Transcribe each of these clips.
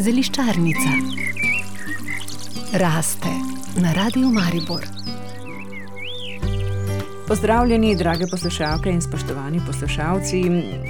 Zeliščarnica raste na radiju Maribor. Pozdravljeni, drage poslušalke in spoštovani poslušalci.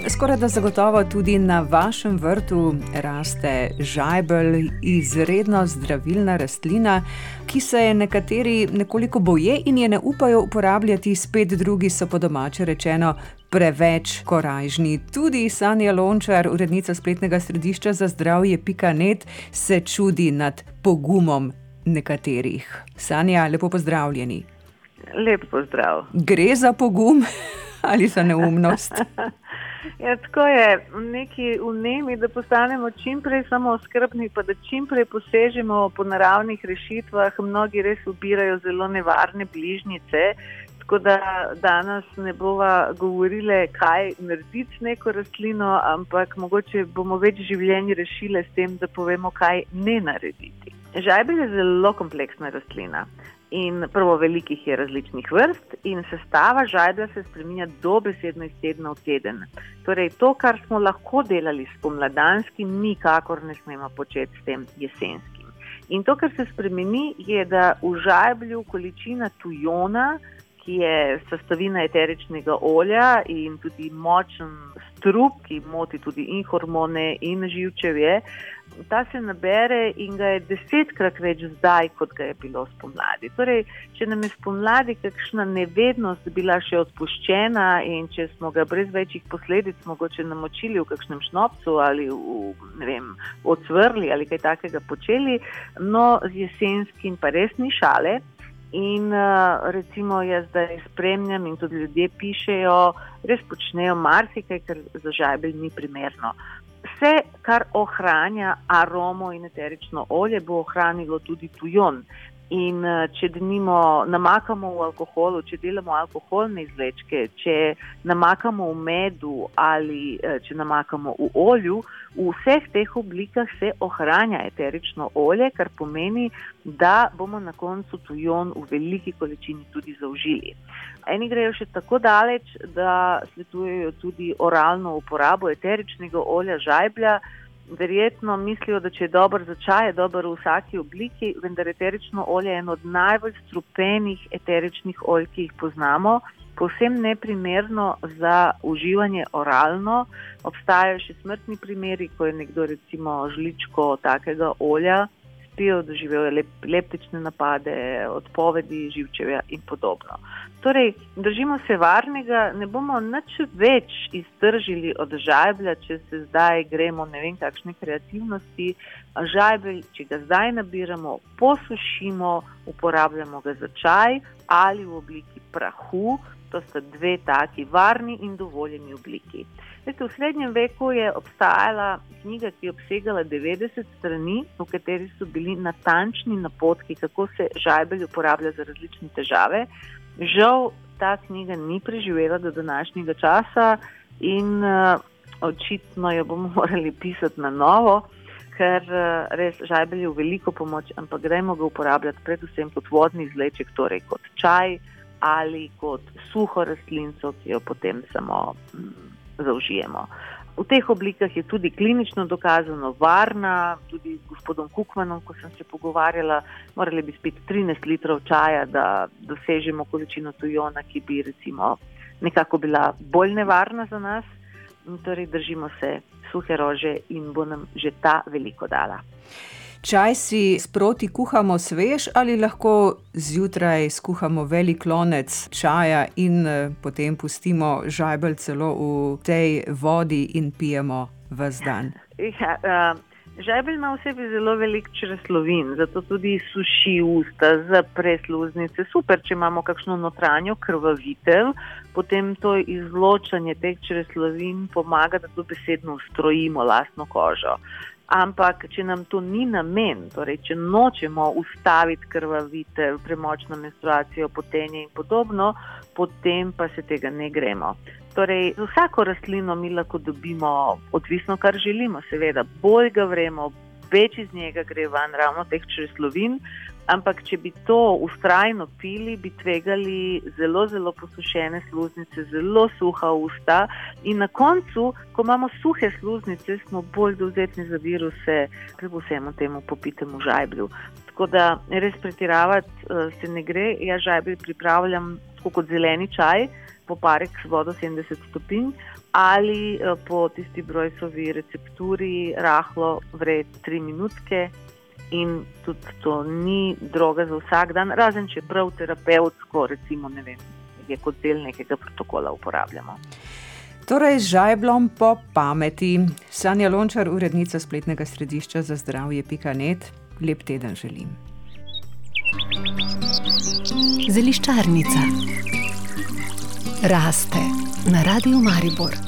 Skoraj da zagotovo tudi na vašem vrtu raste žajbelj, izredno zdravilna rastlina, ki se je nekateri nekoliko boje in je ne upajo uporabljati, spet drugi so po domače rečeno. Preveč korajžni. Tudi Sanja Lončar, urednica spletnega središča za zdravje Pikanet, se čudi nad pogumom nekaterih. Sanja, lepo pozdravljeni. Lep pozdrav. Gre za pogum ali za neumnost? ja, tako je neki vnemi, da postanemo čim prej samo skrbni, pa da čim prej posežemo po naravnih rešitvah. Mnogi res ubirajo zelo nevarne bližnjice. Tako da danes ne bova govorili, kaj narediti s neko rastlino, ampak mogoče bomo več življenj rešili s tem, da povemo, kaj ne narediti. Žajbelj je zelo kompleksna rastlina. In prvo, velikih je različnih vrst, in sestava žajda se spremenja dobesedno iz tedna v teden. Torej, to, kar smo lahko delali s pomladanskim, nikakor ne smemo početi s tem jesenskim. In to, kar se spremeni, je, da v žajblju količina tujona, ki je sestavina eteričnega olja in tudi močen strup, ki moti tudi in hormone in živčevje, ta se nabere in ga je desetkrat več zdaj, kot ga je bilo spomladi. Torej, če nam je spomladi kakšna nevednost bila še odpuščena in če smo ga brez večjih posledic mogoče namočili v kakšnem šnopcu ali v, vem, odsvrli ali kaj takega počeli, no z jesenskim pa res ni šale. In uh, recimo jaz zdaj spremljam in tudi ljudje pišejo, res počnejo marsikaj, kar za žajbelj ni primerno. Vse, kar ohranja aromo in eterično olje, bo ohranilo tudi tujon. In eh, če denimo namakamo v alkoholu, če delamo alkoholne izvlečke, če namakamo v medu ali eh, če namakamo v olju, v vseh teh oblikah se ohranja eterično olje, kar pomeni, da bomo na koncu tujon v veliki količini tudi zaužili. Eni grejo še tako daleč, da svetujejo tudi oralno uporabo eteričnega olja žajblja verjetno mislijo, da če je dober za čaj, je dober v vsaki obliki, vendar eterično olje je eno od najbolj strupenih eteričnih olj, ki jih poznamo. Povsem neprimerno za uživanje oralno. Obstajajo še smrtni primeri, ko je nekdo recimo žličko takega olja spijo, doživel je leptične napade, odpovedi živčevja in podobno. Torej, držimo se varnega, ne bomo nič več iztržili od žajblja, če se zdaj gremo ne vem kakšne kreativnosti. Žajbelj, če ga zdaj nabiramo, posušimo, uporabljamo ga za čaj ali v obliki prahu, to sta dve taki varni in dovoljeni obliki. Veste, v srednjem veku je obstajala knjiga, ki je obsegala 90 strani, v kateri so bili natančni napotki, kako se žajbelj uporablja za različne težave. Žal ta knjiga ni preživela do današnjega časa in uh, očitno jo bomo morali pisati na novo, ker uh, res žajbelj je v veliko pomoč, ampak gremo ga uporabljati predvsem kot vodni izleček, torej kot čaj ali kot suho rastlinco, ki jo potem samo. Mm, zaužijemo. V teh oblikah je tudi klinično dokazano varna, tudi s gospodom Kukmanom, ko sem se pogovarjala, morali bi spiti 13 litrov čaja, da dosežemo količino tujona, ki bi recimo nekako bila bolj nevarna za nas. Torej držimo se suhe rože in bo nam že ta veliko dala. Čaj si sproti kuhamo svež ali lahko zjutraj skuhamo velik lonec čaja in eh, potem pustimo žajbelj celo v tej vodi in pijemo vse dan. Ja, uh... Žebelj ima v sebi zelo velik čreslovin, zato tudi suši usta, zapre sluznice. Super, če imamo kakšno notranjo krvavitev, potem to izločanje teh čreslovin pomaga, da to besedno ustrojimo lastno kožo. Ampak, če nam to ni namen, torej, če nočemo ustaviti krvavitev, premočno menstruacijo, potenje in podobno, potem pa se tega ne gremo. Torej, z vsako rastlino mi lahko dobimo, odvisno, kar želimo, seveda, bolj ga vremo, več iz njega gre van ravno teh čreslovin, Ampak, če bi to ustrajno pili, bi tvegali zelo, zelo posušene sluznice, zelo suha usta. In na koncu, ko imamo suhe sluznice, smo bolj dovzetni za viruse, kljub vsemu temu popitemu žajblju. Tako da res pretiravati uh, se ne gre. Jaz žajblj pripravljam kot zeleni čaj, poparek s vodo 70 stopinj. Ali po tisti brojsovi recepturi, rahlo vred 3 minutke, in tudi to ni droga za vsak dan, razen če prav terapevtsko, recimo, ne vem, je kot del nekega protokola uporabljamo. Torej, žajblom po pameti. Sanja Lončar, urednica spletnega središča za zdravje Pikanet, lep teden želim. Zeliščarnica raste na radiju Maribor.